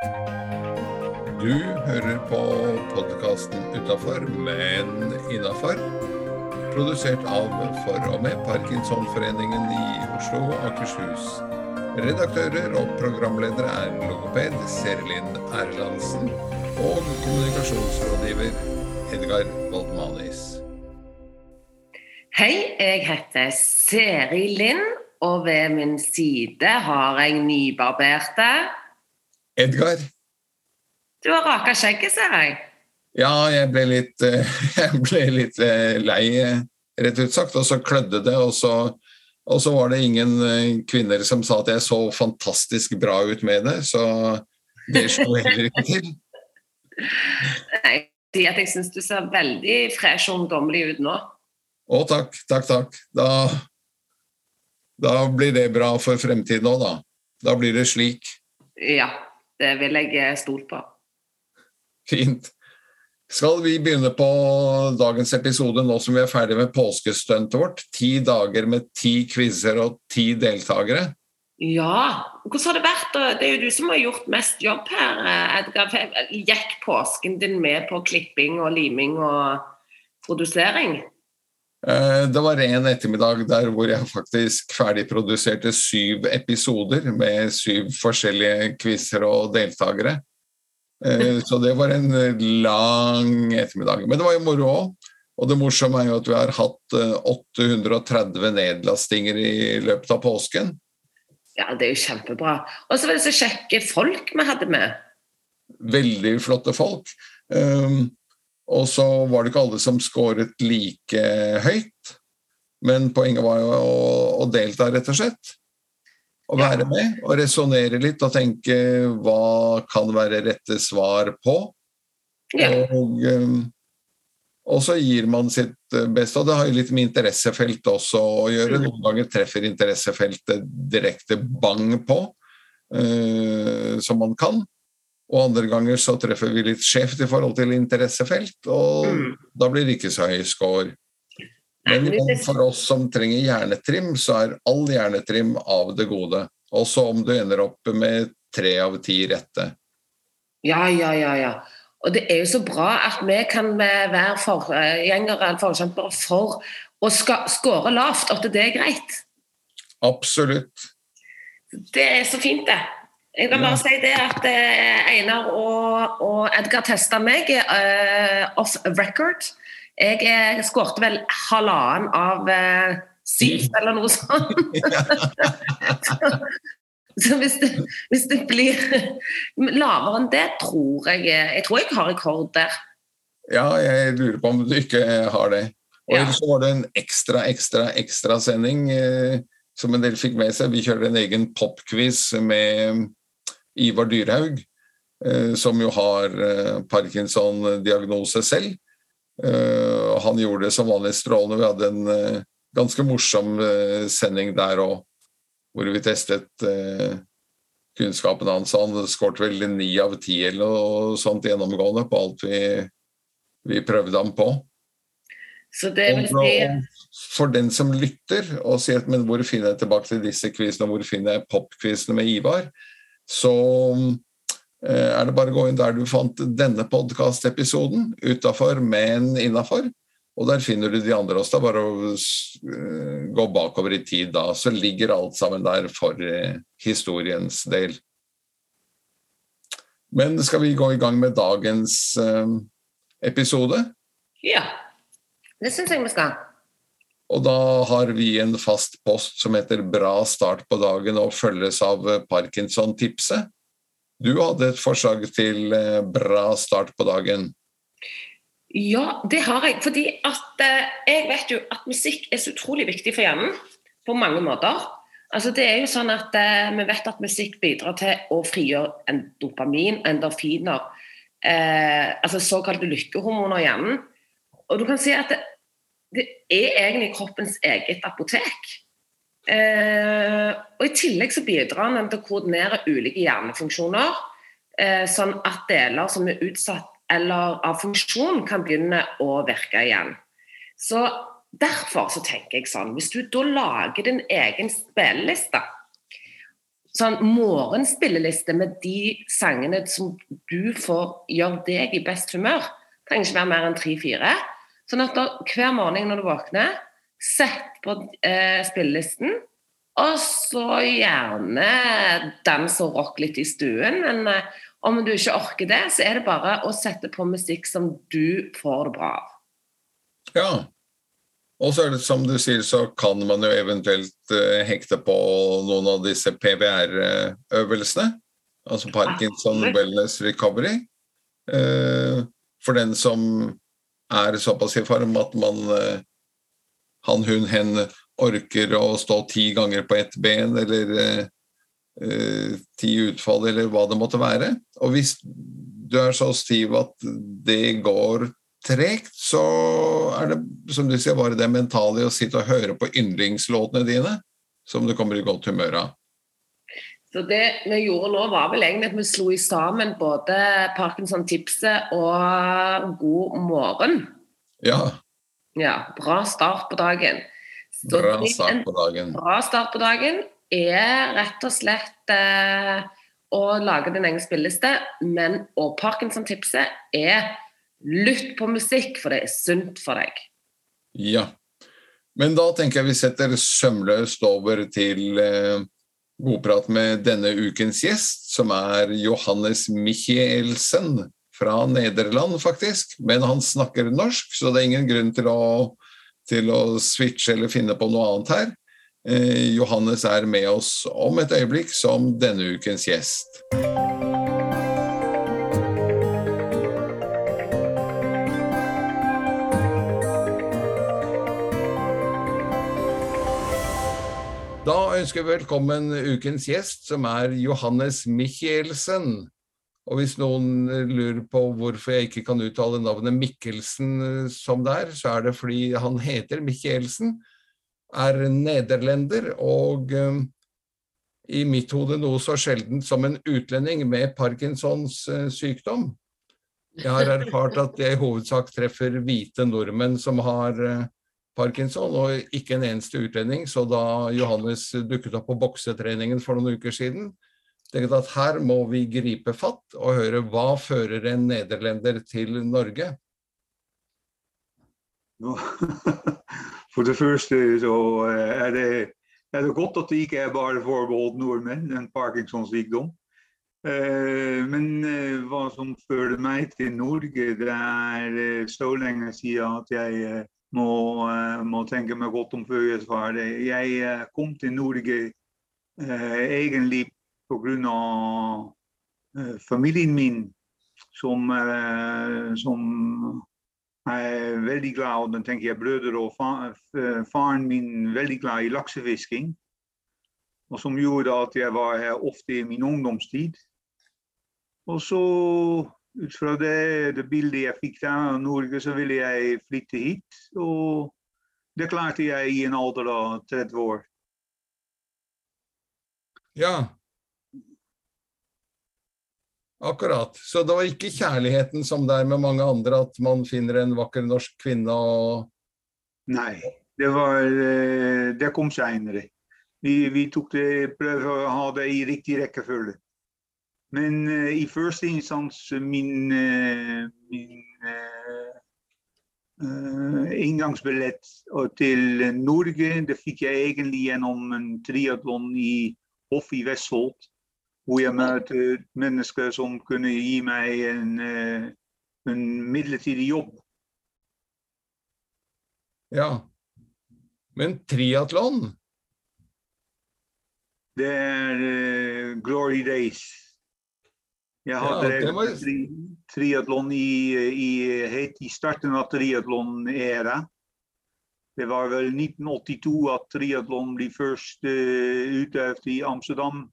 Du hører på podkasten 'Utafor, men innafor'. Produsert av for og med Parkinsonforeningen i Oslo og Akershus. Redaktører og programledere er logoped Serlin Erlandsen og kommunikasjonsrådgiver Edgar Waldmanis. Hei, jeg heter Seri Lind, og ved min side har jeg nybarberte Edgar? Du har raka skjegget, ser jeg. Ja, jeg ble litt, eh, jeg ble litt eh, lei, eh, rett ut sagt, og så klødde det. Og så, og så var det ingen kvinner som sa at jeg så fantastisk bra ut med det, så det slo heller ikke til. Nei, at jeg syns du ser veldig fresh og ungdommelig ut nå. Å, takk, takk, takk. Da, da blir det bra for fremtiden òg, da. Da blir det slik. Ja, det vil jeg stole på. Fint. Skal vi begynne på dagens episode nå som vi er ferdig med påskestuntet vårt? Ti dager med ti quizer og ti deltakere? Ja. Hvordan har det vært? Det er jo du som har gjort mest jobb her, Edgar. Gikk påsken din med på klipping og liming og produsering? Eh, det var en ettermiddag der hvor jeg faktisk ferdigproduserte syv episoder med syv forskjellige quizer og deltakere. Eh, så det var en lang ettermiddag. Men det var jo moro òg. Og det morsomme er jo at vi har hatt 830 eh, nedlastinger i løpet av påsken. Ja, det er jo kjempebra. Og så var det så kjekke folk vi hadde med. Veldig flotte folk. Um, og så var det ikke alle som skåret like høyt. Men poenget var jo å, å delta, rett og slett å være med og resonnere litt og tenke hva kan være rette svar på. Ja. Og, um, og, så gir man sitt beste, og det har jo litt med interessefelt også å gjøre. Mm. Noen ganger treffer interessefeltet direkte bang på, uh, som man kan. Og andre ganger så treffer vi litt skjevt i forhold til interessefelt, og mm. da blir det ikke så høy score. Men for oss som trenger hjernetrim, så er all hjernetrim av det gode. Også om du ender opp med tre av ti rette. Ja, ja, ja. ja. Og det er jo så bra at vi kan være forgjengere forkjempere for å skåre lavt, at det er greit. Absolutt. Det er så fint, det. Jeg kan bare si det at eh, Einar og, og Edgar testa meg uh, off record. Jeg skårte vel halvannen av uh, syv, eller noe sånt. så hvis det, hvis det, blir lavere enn det, tror jeg Jeg tror jeg har rekord der. Ja, jeg lurer på om du ikke har det. Og ja. så var det en ekstra, ekstra, ekstra sending eh, som en del fikk med seg. Vi kjører en egen popquiz med Ivar Dyrhaug, eh, som jo har eh, Parkinson-diagnose selv. Uh, han gjorde det som vanlig strålende. Vi hadde en ganske morsom sending der òg, hvor vi testet kunnskapen hans. Han skåret vel ni av ti eller noe sånt gjennomgående på alt vi, vi prøvde ham på. Så det vil si... For den som lytter og sier men hvor finner jeg tilbake til disse quizene, og hvor finner jeg popquizene med Ivar, så Eh, er det bare å gå inn der du fant denne podkastepisoden, utafor, men innafor. Og der finner du de andre også. Det er bare å eh, gå bakover i tid da. Så ligger alt sammen der for eh, historiens del. Men skal vi gå i gang med dagens episode? Ja, det syns jeg vi skal. Og da har vi en fast post som heter 'Bra start på dagen' og følges av Parkinson-tipset. Du hadde et forslag til eh, bra start på dagen. Ja, det har jeg. Fordi at eh, jeg vet jo at musikk er så utrolig viktig for hjernen på mange måter. Altså det er jo sånn at eh, Vi vet at musikk bidrar til å frigjøre en dopamin, endorfiner, eh, altså såkalte lykkehormoner i hjernen. Og du kan si at det, er egentlig kroppens eget apotek. Eh, og I tillegg så bidrar den til å koordinere ulike hjernefunksjoner, eh, sånn at deler som er utsatt eller av funksjon, kan begynne å virke igjen. Så Derfor så tenker jeg sånn, hvis du da lager din egen spilleliste, sånn morgenspilleliste med de sangene som du får gjøre deg i best humør. Det trenger ikke være mer enn tre-fire. Sånn at da, hver morgen når du våkner, sett på eh, spillelisten. Og så gjerne dans og rock litt i stuen. Men eh, om du ikke orker det, så er det bare å sette på musikk som du får det bra av. Ja. Og så er det som du sier, så kan man jo eventuelt eh, hekte på noen av disse PVR-øvelsene. Altså Parkinson Wellness Recovery. Uh, for den som er såpass i form at man uh, han, hun, hen orker å stå ti ganger på ett ben, eller ti utfall, eller hva det måtte være. Og hvis du er så stiv at det går tregt, så er det som du sier, bare det mentale å sitte og høre på yndlingslåtene dine som du kommer i godt humør av. Så Det vi gjorde nå, var vel egentlig at vi slo sammen både Parkinson-tipset og God morgen. Ja. ja. Bra start på dagen. Så bra start på dagen. Bra start på dagen er rett og slett eh, å lage din egen spilleliste, men og Parkinson-tipset er lytt på musikk, for det er sunt for deg. Ja. Men da tenker jeg vi setter sømløst over til eh, godprat med denne ukens gjest, som er Johannes Michielsen fra Nederland, faktisk. Men han snakker norsk, så det er ingen grunn til å, til å switche eller finne på noe annet her. Eh, Johannes er med oss om et øyeblikk som denne ukens gjest. Ønsker velkommen ukens gjest, som er Johannes Michelsen. Og hvis noen lurer på hvorfor jeg ikke kan uttale navnet Mikkelsen eh, som det er, så er det fordi han heter Michelsen, er nederlender og um, i mitt hode noe så sjeldent som en utlending med Parkinsons uh, sykdom. Jeg har erfart at jeg i hovedsak treffer hvite nordmenn som har parkinson, og ikke en eneste utlending. Så da Johannes dukket opp på boksetreningen for noen uker siden, tenkte at her må vi gripe fatt og høre hva fører en nederlender til Norge? For det første så eh, er det, er det godt at det ikke er bare forbeholdt nordmenn, en Parkinsons sykdom. Eh, men eh, hva som fører meg til Norge, det er så lenge siden at jeg må, eh, må, tenke meg godt om før jeg svarer. Jeg eh, kom til Norge eh, egentlig pga. Uh, familien min, som, som er veldig glad og da tenker jeg brødre og fa, faren min veldig glad i laksefisking. Og som gjorde at jeg var her ofte i min ungdomstid. Og så ut fra det, det, bildet jeg fikk av Norge, så ville jeg flytte hit. Og det klarte jeg i en alder av 30 år. Ja. Akkurat. Så det var ikke kjærligheten som det er med mange andre, at man finner en vakker norsk kvinne og Nei. Det, var, eh, det kom seinere. Vi, vi tok det, prøvde å ha det i riktig rekkefølge. Men uh, i første instans min, uh, min uh, inngangsbillett til Norge det fikk jeg egentlig gjennom en triatlon i Hoff i Vestfold. Hvor jeg møtte mennesker som kunne gi meg en, en midlertidig jobb. Ja, men triatlon? Det er Glory Days. Jeg hadde ja, var... tri triatlon i, i, helt i starten av triatlon-æra. Det var vel 1982 at triatlon ble først uh, utøvd i Amsterdam.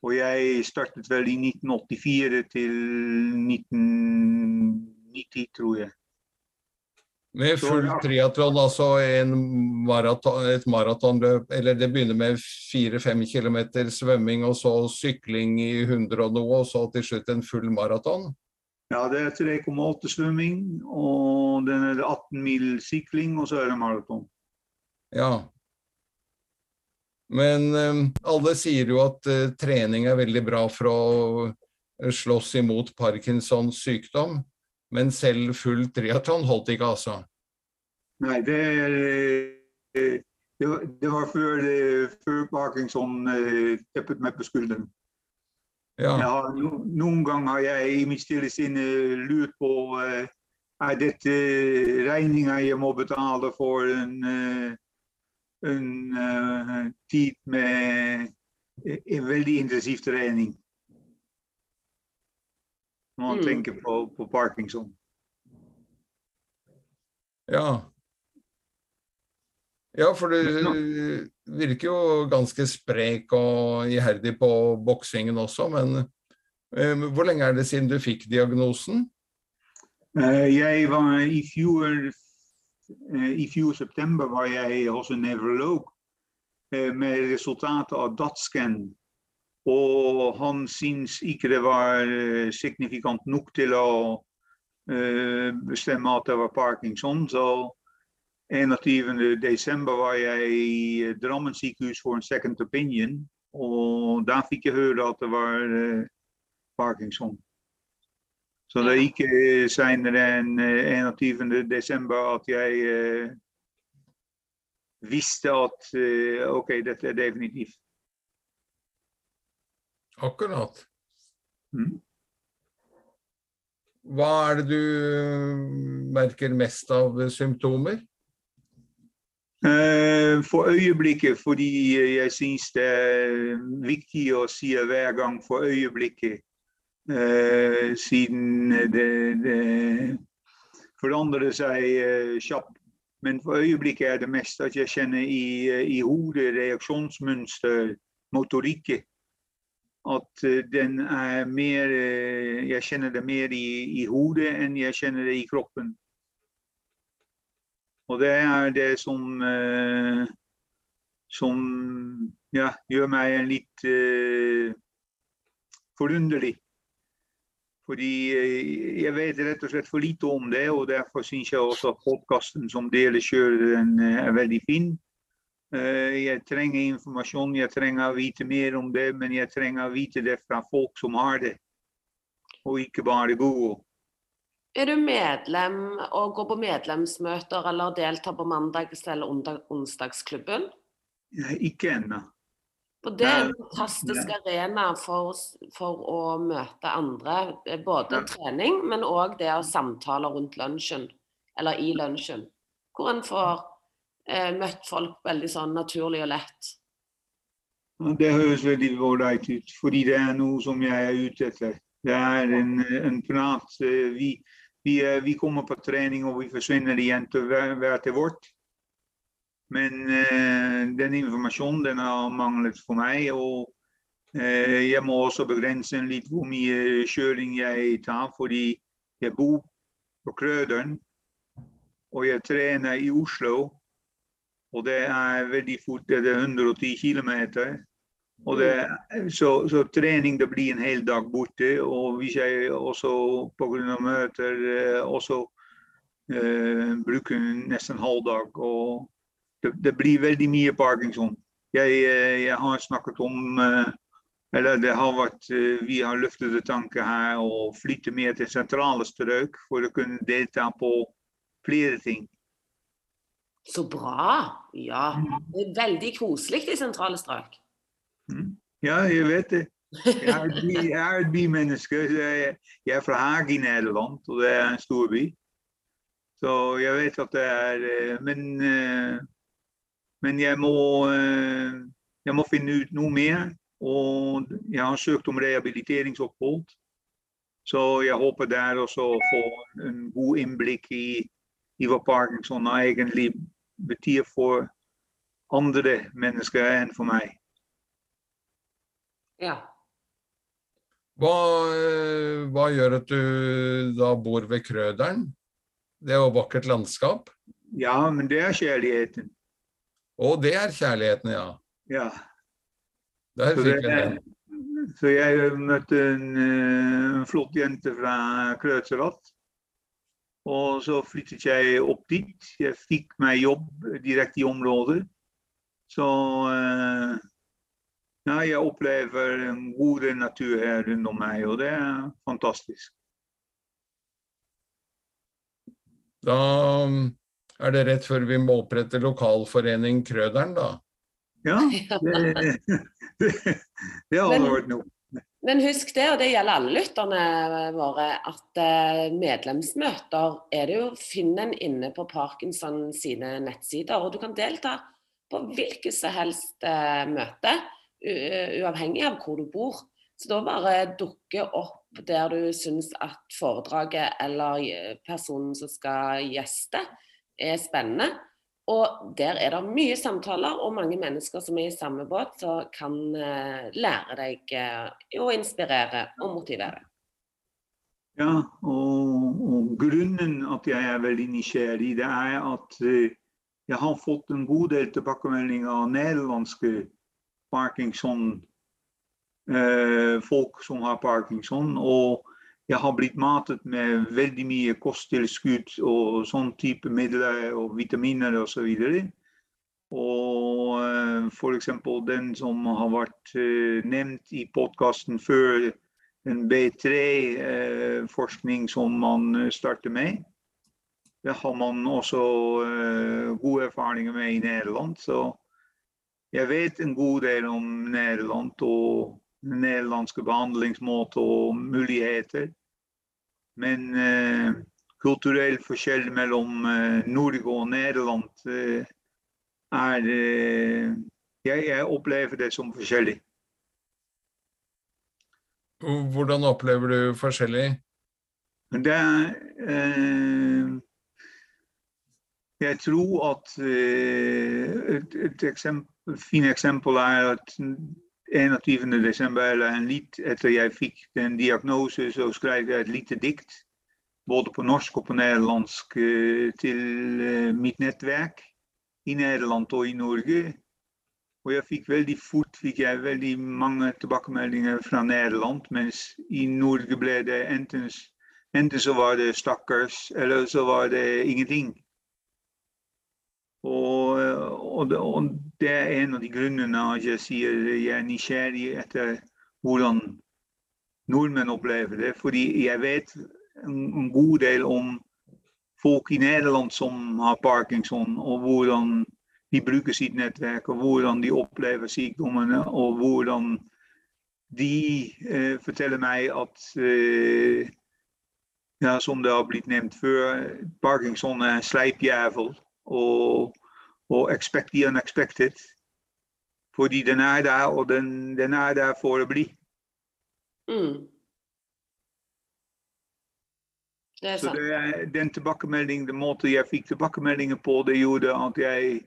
Og jeg startet vel i 1984 til 1990, tror jeg. Med full triatlon, altså maraton, et maratonløp, eller det begynner med fire-fem kilometer svømming, og så sykling i 100 og noe, og så til slutt en full maraton? Ja, det er 3,8 svømming, og den er 18 mil sykling, og så er det maraton. Ja. Men eh, alle sier jo at eh, trening er veldig bra for å slåss imot Parkinsons sykdom. Men selv full triatlon holdt ikke, altså. Nei, det eh, det var, det var før, eh, før Parkinson eh, teppet meg på skulderen. Ja. Har, no, noen ganger har jeg i mitt stille sinne lurt på eh, er dette regninga jeg må betale for en, en, en eh, tid med eh, en veldig intensiv trening. Når man Mm. tenker på, på Parkinson. Ja. Ja, for du virker jo ganske sprek og iherdig på boksingen også, men eh, hvor lenge er det siden du fikk diagnosen? Uh, jeg var i fjor, uh, i fjor september var jeg hos en nevrolog uh, med resultatet av DAT-scan. Og han syns ikke det var eh, signifikant nok til å eh, bestemme at det var parkinson. Så 21. desember var jeg i eh, Drammen sykehus for en second opinion. Og der fikk jeg høre at det var parkinson. Så det ikke senere enn eh, 21. desember at jeg visste at OK, dette er definitivt. Akkurat. Mm. Hva er det du merker mest av symptomer? Eh, For øyeblikket, fordi jeg syns det er viktig å si hver gang for øyeblikket, eh, siden det, det forandrer seg eh, kjapt. Men for øyeblikket er det mest at jeg kjenner i, i hodet reaksjonsmønster, motorikken. At eh, den er mer eh, Jeg kjenner det mer i, i hodet enn jeg kjenner det i kroppen. Og det er det som eh, som ja, gjør meg litt uh, forunderlig. Fordi jeg vet rett og slett for lite om det, og derfor syns jeg også at podkasten som dere kjører, er veldig fin. Eh, jeg trenger informasjon, jeg trenger å vite mer om det, men jeg trenger å vite det fra folk som har det, og ikke bare Google. Er du medlem og går på medlemsmøter eller deltar på mandags- eller onsdagsklubben? Ikke ennå. Og det er en fantastisk fantastisk arena for, for å møte andre. eh, Både Ja. trening, men òg det å samtale rundt lunsjen, eller i lunsjen. Hvor en får eh, møtt folk veldig sånn naturlig og lett. Det høres veldig ålreit ut, fordi det er noe som jeg er ute etter. Det er en, en prat. eh, Vi, vi, er- vi kommer på trening og vi forsvinner igjen til hver, hver til vårt. Men eh, den informasjonen den har manglet for meg. Og eh, jeg må også begrense litt hvor mye kjøring jeg tar, fordi jeg bor på Krøderen. Og jeg trener i Oslo. Og det er veldig fort det er 110 km. Og det, så, så trening det blir en hel dag borte. Og hvis jeg også pga. møter eh, også eh, bruker nesten halv dag. Og det, det blir veldig mye parkinson. Jeg, eh, jeg har snakket om eh, eller det har vært, Vi har løftet en her å flytte mer til sentrale strøk for å kunne delta på flere ting. Så bra! Ja. Det er veldig koselig i sentrale strøk. Mm. Ja, jeg vet det. Jeg er et, bymenneske. Jeg, er fra Haag i Nederland, og det er en stor by. Så jeg vet at det er eh, Men, eh, men jeg, må, eh, jeg må finne ut noe mer. Og jeg har søkt om rehabiliteringsopphold. Så jeg håper der også å få en god innblikk i, i hva parkinson egentlig betyr for andre mennesker enn for meg. Ja. Hva, eh, hva gjør at du da bor ved Krøderen? Det er jo vakkert landskap. Ja, men det er kjærligheten. Å, det er kjærligheten, ja. Ja. Der Så, fikk det, vi den. så jeg møtte en, eh, en flott jente fra Krøtserat. Og så flyttet jeg opp dit. Jeg fikk meg jobb direkte i området. Så eh, ja, jeg opplever en god natur her rundt om meg, og det er fantastisk. Da um, er det rett før vi må opprette lokalforening Krøderen, da. Ja, det, det, det hadde vært noe. Men husk det, og det gjelder alle lytterne våre, at eh, medlemsmøter er det jo Finn en inne på Parkinson sine nettsider. Og du kan delta på hvilket som helst eh, møte, uavhengig av hvor du bor. Så da bare dukke opp der du syns at foredraget eller eh, personen som skal gjeste, er spennende. Og der er det mye samtaler og mange mennesker som er i samme båt, som kan eh, lære deg eh, å inspirere og motivere. Ja, og, og grunnen at jeg er veldig nysgjerrig, det er at eh, jeg har fått en god del tilbakemeldinger av nederlandske parkinson eh, folk som har parkinson. Og jeg har blitt matet med veldig mye kosttilskudd og sånn type midler og vitaminer osv. Og eh, f.eks. den som har vært eh, nevnt i podkasten før, en B3-forskning som man eh, starter med. Det har man også eh, gode erfaringer med i Nederland. Så jeg vet en god del om Nederland og nederlandske behandlingsmåter og muligheter. Men eh, kulturell forskjell mellom eh, Norge og Nederland eh, er eh, jeg, jeg opplever det som forskjellig. Hvordan opplever du forskjellig? Det er eh, Jeg tror at et, et eksempel, fint eksempel er at 21. desember, eller en litt etter jeg fikk den diagnose, så skrev jeg et lite dikt. Både på norsk og på nederlandsk eh, til eh, mitt nettverk i Nederland og i Norge. Og jeg fikk veldig fort fikk jeg veldig mange tilbakemeldinger fra Nederland, mens i Norge ble det enten, enten så var det stakkars, eller så var det ingenting. Og, og, det, og det er en av de grunnene at jeg sier jeg er nysgjerrig etter hvordan nordmenn opplever det. Fordi jeg vet en, en god del om folk i Nederland som har parkinson, og hvordan de bruker sitt nettverk, og hvordan de opplever sykdommene, og hvordan de eh, forteller meg at eh, ja, som det har blitt nevnt før, parkinson er en sleipjævel. Og, og expect the unexpected. Fordi den er der, og den, den er der for å bli. Mm. Det er Så sant. det er den tilbakemeldingen, den måten jeg fikk tilbakemeldinger på, det gjorde at jeg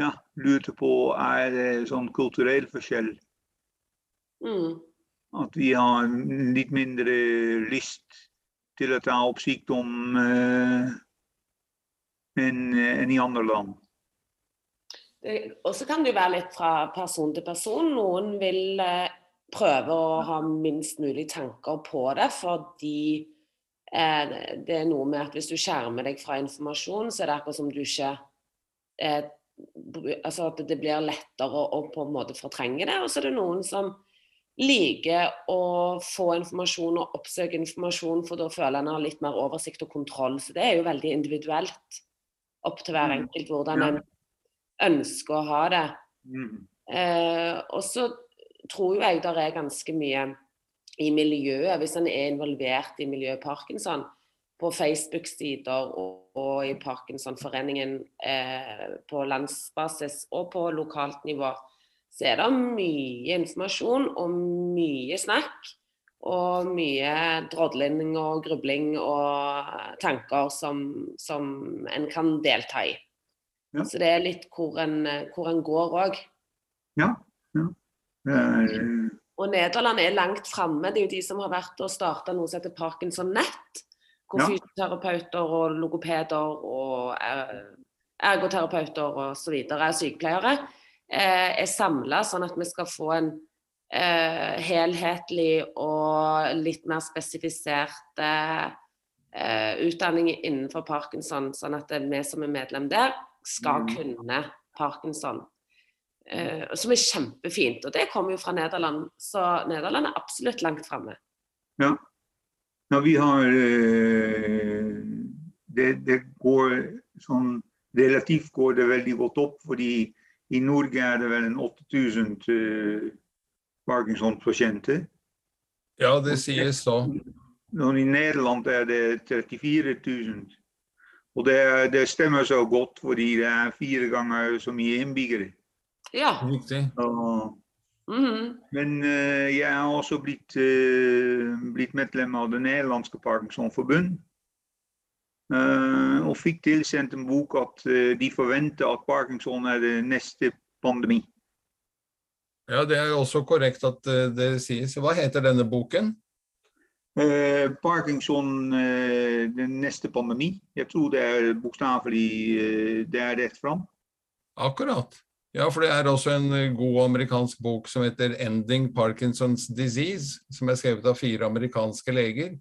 ja, lurte på er det sånn kulturell forskjell. Mm. At vi har litt mindre lyst til å ta opp sykdom eh, enn enn i andre land. Og så kan det jo være litt fra person til person. Noen vil eh, prøve å ha minst mulig tanker på det, fordi eh, det er noe med at hvis du skjermer deg fra informasjon, så er det akkurat som du ikke eh, Altså at det blir lettere å på en måte fortrenge det. Og så er det noen som liker å få informasjon og oppsøke informasjon, for da føler en har litt mer oversikt og kontroll. Så det er jo veldig individuelt opp til hver Mm. enkelt hvordan en ønsker å ha det. Mm. Eh, og så tror jo jeg der er ganske mye i miljøet, hvis en er involvert i miljøet Parkinson, på Facebook-sider og, og i Parkinsonforeningen eh, på landsbasis og på lokalt nivå, så er det mye informasjon og mye snakk. Og mye drodling og grubling og tanker som, som en kan delta i. Ja. Så det er litt hvor en, hvor en går òg. Ja. er, Og Nederland er langt framme. Det er jo de som har vært og starta noe som heter Parkinson Nett. Hvor Ja. fysioterapeuter og logopeder og eh, ergoterapeuter osv. er sykepleiere. Eh, er samla sånn at vi skal få en eh, helhetlig og litt mer spesifiserte eh, utdanning innenfor parkinson, sånn at vi som er medlem der, skal Mm. kunne parkinson. eh, som er kjempefint. Og det kommer jo fra Nederland, så Nederland er absolutt langt framme. Ja. ja, vi har eh, det, det går sånn Relativt går det veldig godt opp, fordi i Norge er det vel en 8000 Parkinson-pasienter. Ja, det sies så. Og I Nederland er det 34 000. Og det, det, stemmer så godt, fordi det er fire ganger så mye innbyggere. Ja. Riktig. Og, Mm -hmm. men uh, jeg er også blitt, uh, blitt medlem av det nederlandske Parkinson-forbund. Uh, og fikk tilsendt en bok at de forventer at Parkinson er det neste pandemi. Ja, det er jo også korrekt at det sies. Hva heter denne boken? Parkinson, den neste pandemi. Jeg tror det er bokstavelig det er rett fram. Akkurat. Ja, for det er også en eh, god amerikansk bok som heter 'Ending Parkinson's Disease', som er skrevet av fire amerikanske leger,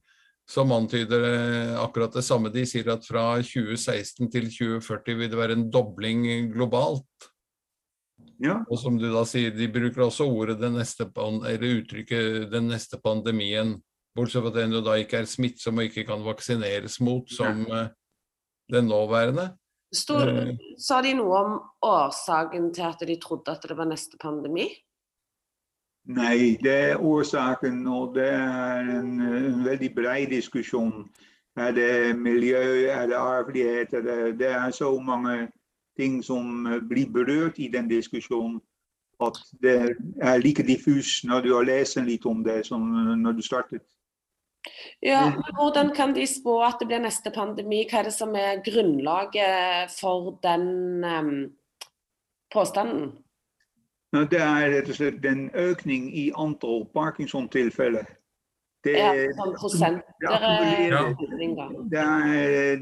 som antyder eh, akkurat det samme. De sier at fra 2016 til 2040 vil det være en dobling globalt. Ja. Og som du da sier, de bruker også ordet den neste, eller uttrykket 'den neste pandemien', bortsett fra at den jo da ikke er smittsom og ikke kan vaksineres mot, som ja. den nåværende. Stod, sa de noe om årsaken til at de trodde at det var neste pandemi? Nei, det er årsaken, og det er en, en veldig bred diskusjon. Er det miljø, er det arvelighet? Er det, det, er så mange ting som blir berørt i den diskusjonen at det er like diffus når du har lest litt om det som når du startet. Ja, men Hvordan kan de spå at det blir neste pandemi? Hva er det som er grunnlaget for den um, påstanden? Det er rett og slett en økning i antall Parkinson-tilfeller. Det, ja, sånn prosenter det,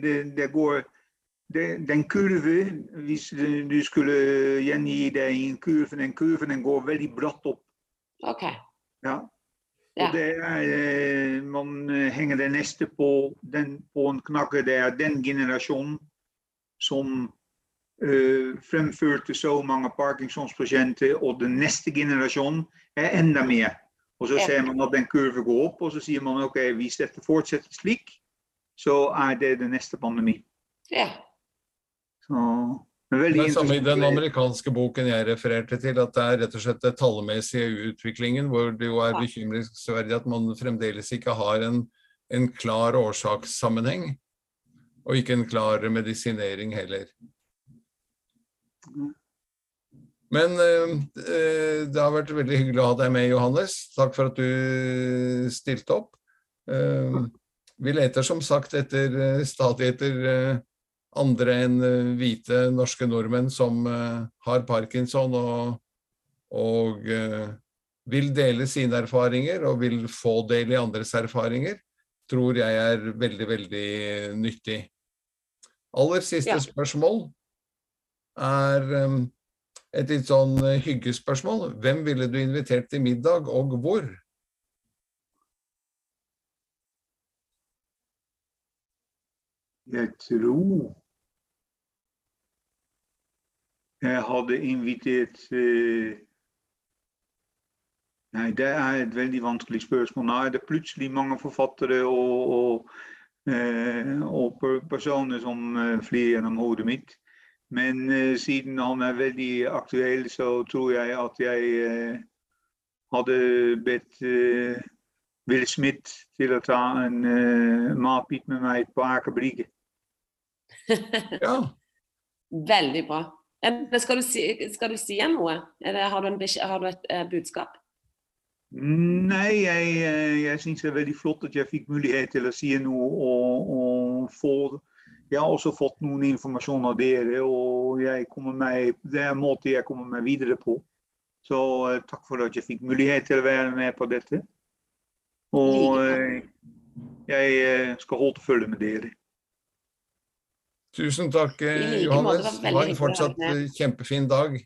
det, det, går Den kurve, hvis du skulle gjengi deg i en kurve, den kurven den går veldig bratt opp. Ok. Ja. Og det er, eh, man henger det neste på, den, på en knakke. Det er den generasjonen som uh, fremførte så mange Parkinsons-pasienter, og den neste generasjonen er enda mer. Og så ser man at den kurven går opp, og så sier man ok, hvis dette fortsetter slik, så er det den neste pandemien. Ja. Så det er samme i den amerikanske boken jeg refererte til, at det er rett og slett det tallmessige utviklingen hvor det jo er bekymringsverdig at man fremdeles ikke har en, en klar årsakssammenheng, og ikke en klar medisinering heller. Men eh, det har vært veldig hyggelig å ha deg med, Johannes. Takk for at du stilte opp. Eh, vi leter som sagt etter stadig etter andre enn eh, hvite norske nordmenn som uh, har parkinson og, og uh, vil dele sine erfaringer og vil få del i andres erfaringer, tror jeg er veldig, veldig nyttig. Aller siste ja. spørsmål er um, et litt sånn hyggespørsmål. Hvem ville du invitert til middag, og hvor? Jeg tror jeg hadde invitert uh, Nei, det er et veldig vanskelig spørsmål. Nå er det plutselig mange forfattere og, og, uh, og personer som uh, flyr gjennom hodet mitt. Men siden han er veldig aktuell, så tror jeg at jeg hadde bedt Will Smith til å ta en matbit med meg på Aker Brygge. ja. Veldig bra. Skal du si, skal du si noe? Eller har, du en, har, du et uh, budskap? Nei, jeg, eh, jeg syns det er veldig flott at jeg fikk mulighet til å si noe. Og, og for, jeg har også fått noen informasjon av dere, og meg, det er en måte jeg kommer meg videre på. Så uh, takk for at jeg fikk mulighet til å være med på dette. Og jeg skal holde følge med dere. Tusen takk, like Johannes. Ha en fortsatt eh, kjempefin dag.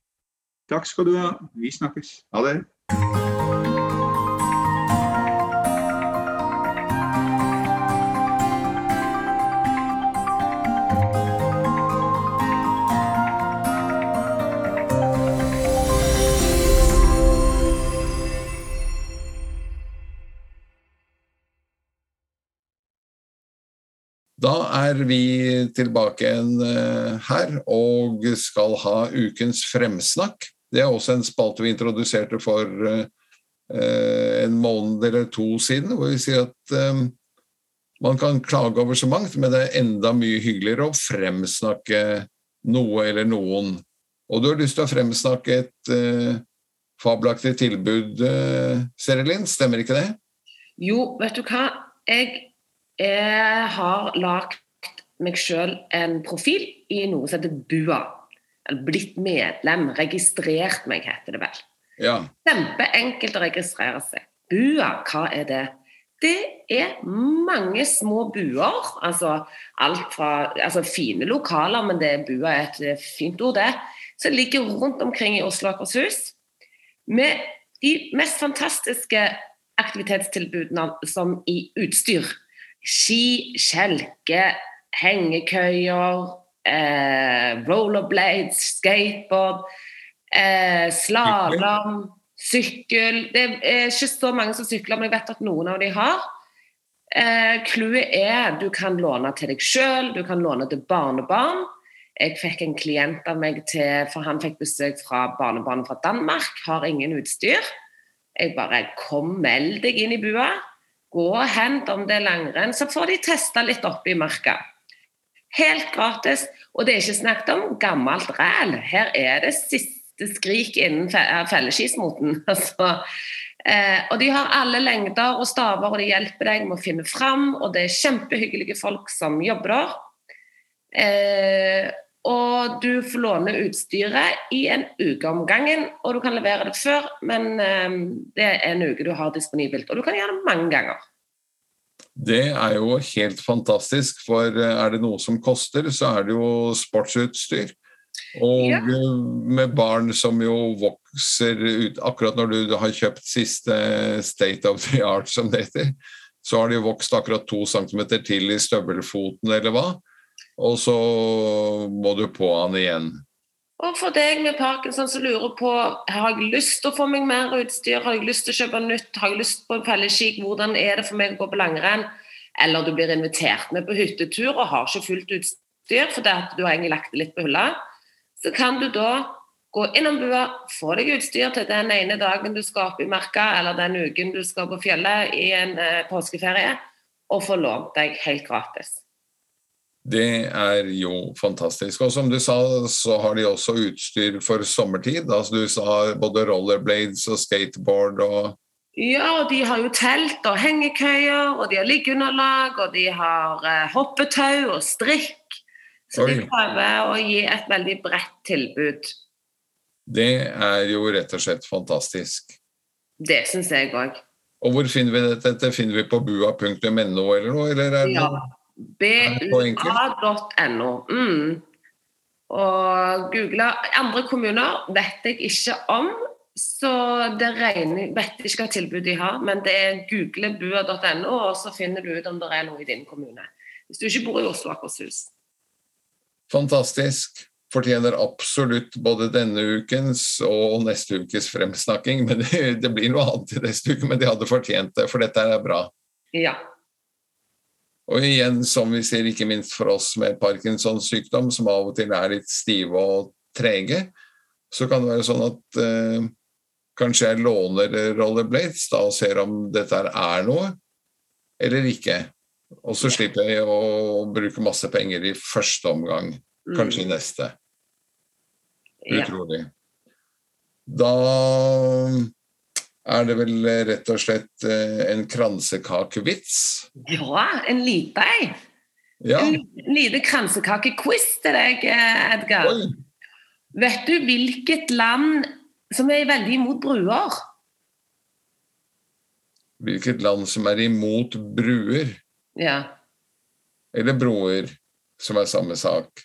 Takk skal du ha. Vi snakkes. Ha det. Da er vi tilbake igjen eh, her og skal ha ukens fremsnakk. Det er også en spalte vi introduserte for eh, en måned eller to siden, hvor vi sier at eh, man kan klage over så mangt, men det er enda mye hyggeligere å fremsnakke noe eller noen. Og du har lyst til å fremsnakke et uh, fabelaktig tilbud, uh, Serilin, stemmer ikke det? Jo, vet du hva. Jeg, jeg har lagt meg sjøl en profil i noe som heter BUA. Eller blitt medlem. Registrert meg, heter det vel. Ja. Kjempeenkelt å registrere seg. BUA, hva er det? Det er mange små buer. Altså alt fra altså fine lokaler, men det bua er et fint ord, det. Som ligger rundt omkring i Oslo og Akershus. Med de mest fantastiske aktivitetstilbudene som i utstyr. Ski, kjelke, hengekøyer, eh, rollerblades, skateboard, eh, slalåm Sykkel Det er ikke så mange som sykler, men jeg vet at noen av de har. Eh, clouet eh, er du kan låne til deg sjøl, du kan låne til barnebarn. Jeg fikk en klient av meg til, for han fikk besøk fra barnebarnet fra Danmark, har ingen utstyr. Jeg bare kom, meld deg inn i bua. Gå og hent om det er langrenn, så får de testa litt oppe i marka. Helt gratis. Og det er ikke snakket om gammelt ræl. Her er det siste skrik innen felleskismoten. Altså, eh, og de har alle lengder og staver, og de hjelper deg med å finne fram. Og det er kjempehyggelige folk som jobber der. Eh, og du får låne utstyret i en uke om gangen, og du kan levere det før, men eh, det er en uke du har disponibelt. Og du kan gjøre det mange ganger. Det er jo helt fantastisk, for eh, er det noe som koster, så er det jo sportsutstyr. Og ja. med barn som jo vokser ut Akkurat når du har kjøpt siste state of the art, som det heter, så har de vokst akkurat to centimeter til i støvelfoten, eller hva. Og så må du på han igjen. Og for deg med parkinson som lurer på har jeg lyst til å få meg mer utstyr, har jeg lyst til å kjøpe nytt, har jeg lyst på en felleskikk, hvordan er det for meg å gå på langrenn? Eller du blir invitert med på hyttetur og har ikke fullt utstyr fordi du har egentlig lagt det litt på hylla så kan du da gå innom bua, få deg utstyr til den ene dagen du skal opp i marka, eller den uken du skal på fjellet i en eh, påskeferie, og få lånt deg helt gratis. Det er jo fantastisk. Og som du sa, så har de også utstyr for sommertid. Altså du sa både rollerblades og skateboard og Ja, og de har jo telt og hengekøyer, og de har liggeunderlag, og de har eh, hoppetau og strikk. Så Oi. de prøver å gi et veldig bredt tilbud. Det er jo rett og slett fantastisk. Det syns jeg òg. Og hvor finner vi dette? Finner vi på bua.no eller noe? Eller er ja. bua.no. Mm. Og google andre kommuner vet jeg ikke om, så det regner, vet ikke hva tilbud de har. Men det er google bua.no, og så finner du ut om det er noe i din kommune. Hvis du ikke bor i Oslo og Akershus fantastisk. Fortjener absolutt både denne ukens og neste ukes fremsnakking. Men det, det blir noe annet i neste uke, men de hadde fortjent det, for dette er bra. Ja. Og igjen, som vi ser, ikke minst for oss med Parkinsons sykdom, som av og til er litt stive og trege, så kan det være sånn at eh, kanskje jeg låner rollerblades da, og ser om dette er noe, eller ikke. Og så slipper jeg å bruke masse penger i første omgang, kanskje i mm. neste. Utrolig. Da er det vel rett og slett eh, en kransekakevits? Ja, en liten ei. Ja. En liten kransekakequiz til deg, eh, Edgar. Oi. Vet du hvilket land som er veldig imot bruer? Hvilket land som er imot bruer? Ja. Eller broer, som er samme sak.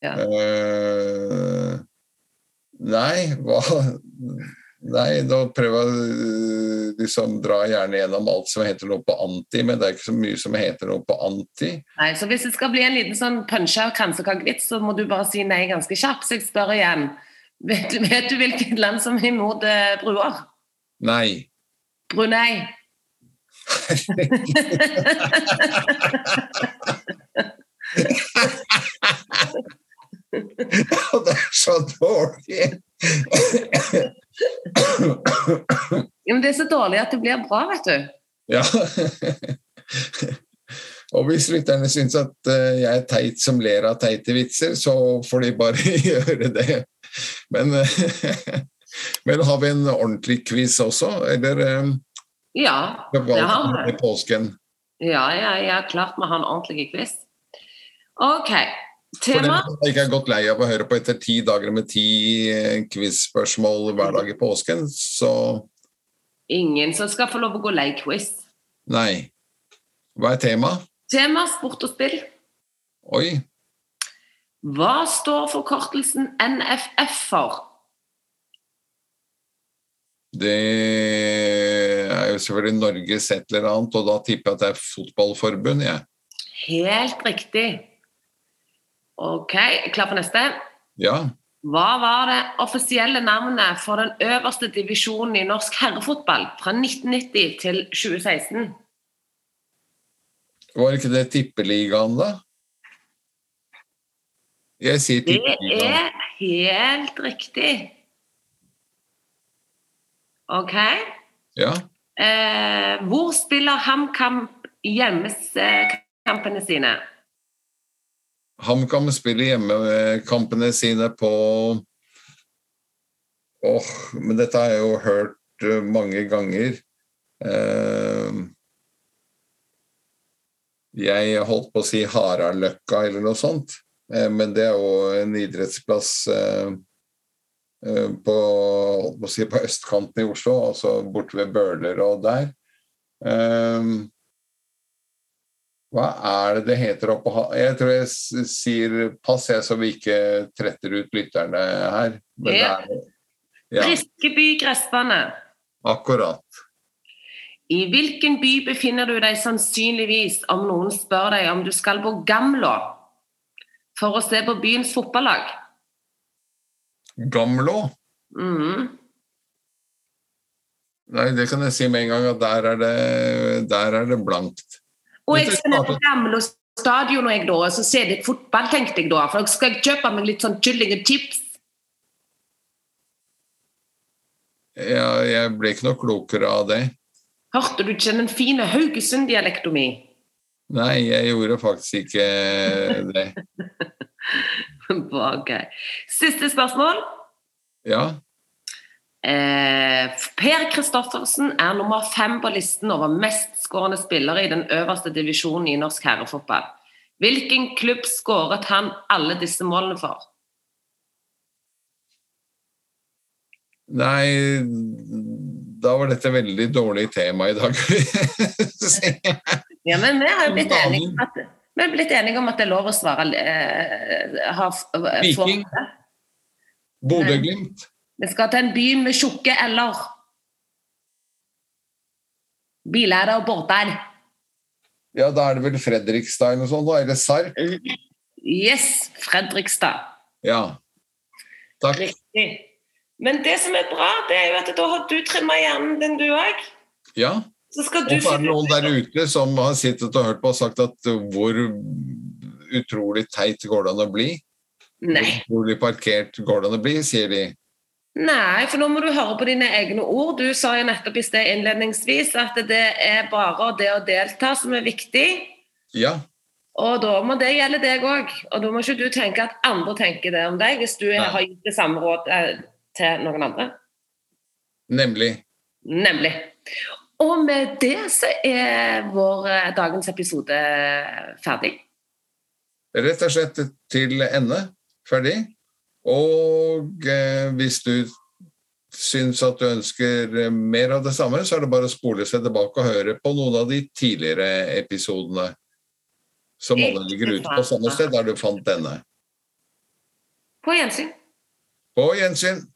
Ja. Uh, nei, hva Nei, da prøver jeg uh, liksom dra gjerne gjennom alt som heter noe på anti, men det er ikke så mye som heter noe på anti. Nei, så Hvis det skal bli en liten sånn punsja kransekakevits, så må du bare si nei ganske kjapt. Så jeg spør igjen. Vet, vet du hvilket land som er imot eh, bruer? Nei. Brunei. det er så dårlig! Ja, men det er så dårlig at det blir bra, vet du. Ja. Og hvis lytterne syns at eh, jeg er teit som ler av teite vitser, så får de bare gjøre det. Men, men har vi en ordentlig quiz også, eller eh, Ja, det har vi. Ja, ja, ja, klart vi har en ordentlig quiz. OK. For Tema som ikke er gått lei av å høre på etter ti dager med ti eh, quiz-spørsmål hver dag i påsken, så Ingen som skal få lov å gå lei quiz. nei. Hva er temaet? Tema sport og spill. Oi. Hva står forkortelsen NFF for? Det er jo selvfølgelig Norges et eller annet, og da tipper jeg at det er fotballforbund, jeg. Helt riktig. OK, klar for neste? Ja. Hva var det offisielle navnet for den øverste divisjonen i norsk herrefotball fra 1990 til 2016? Var ikke det Tippeligaen, da? Jeg sier Det er helt riktig. OK. Ja. Eh, hvor spiller HamKam hjemmeskampene sine? HamKam spiller hjemmekampene sine på Åh, men dette har jeg jo hørt eh, mange ganger. Eh, jeg holdt på å si Haraløkka eller noe sånt, eh, men det er jo en idrettsplass på, holdt på, å si, på østkanten i Oslo, altså borte ved Bøhler og der. Eh, hva er det det heter oppå Jeg tror jeg sier pass, jeg, så vi ikke tretter ut lytterne her. Men Ja. det er Ja, Briskeby gressbane. akkurat. I hvilken by befinner du deg sannsynligvis om noen spør deg om du skal på Gamlå for å se på byens fotballag? Gamlå? Mm. Nei, det kan jeg si med en gang at der er det, der er det blankt. Og jeg skal ned på starter- og stadion jeg da, så ser litt fotball, tenkte jeg da. For da skal jeg kjøpe meg litt sånn kylling og chips. Ja, jeg ble ikke noe klokere av det. Hørte du ikke den fine Haugesund-dialekta mi? Nei, jeg gjorde faktisk ikke det. Ok. Siste spørsmål. Ja, Eh, per Kristoffersen er nummer fem på listen over mestskårende spillere i den øverste divisjonen i norsk herrefotball. Hvilken klubb skåret han alle disse målene for? nei Da var dette veldig dårlig tema i dag. Ja, men vi har jo blitt enige om at, vi har blitt enige om at det er lov å svare eh, Viking. Bodø-Glimt. Vi skal til en by med tjukke l-er. Bileiere og båter. Ja, da er det vel Fredrikstad eller noe sånt? Eller Sarp? Yes, Fredrikstad. Ja. Takk. Riktig. Men det som er bra, det er jo at da har du trimma hjernen din, du òg. Ja. Så skal du Og så er det noen der ute som har sittet og hørt på og sagt at hvor utrolig teit går det an å bli? Nei. Hvor utrolig parkert går det an å bli, sier de. Nei, for nå må du høre på dine egne ord. Du sa jo nettopp i sted innledningsvis at det er bare det å delta som er viktig. Ja. Og da må det gjelde deg òg. Og da må ikke du tenke at andre tenker det om deg, hvis du Nei. har gitt det samme råd eh, til noen andre. Nemlig. Nemlig. Og med det så er vår eh, dagens episode ferdig. Rett og slett til ende. Ferdig. Og eh, hvis du syns at du ønsker eh, mer av det samme, så er det bare å spole seg tilbake og høre på noen av de tidligere episodene. Som alle ligger ute på samme sted der du fant denne. På gjensyn. På gjensyn.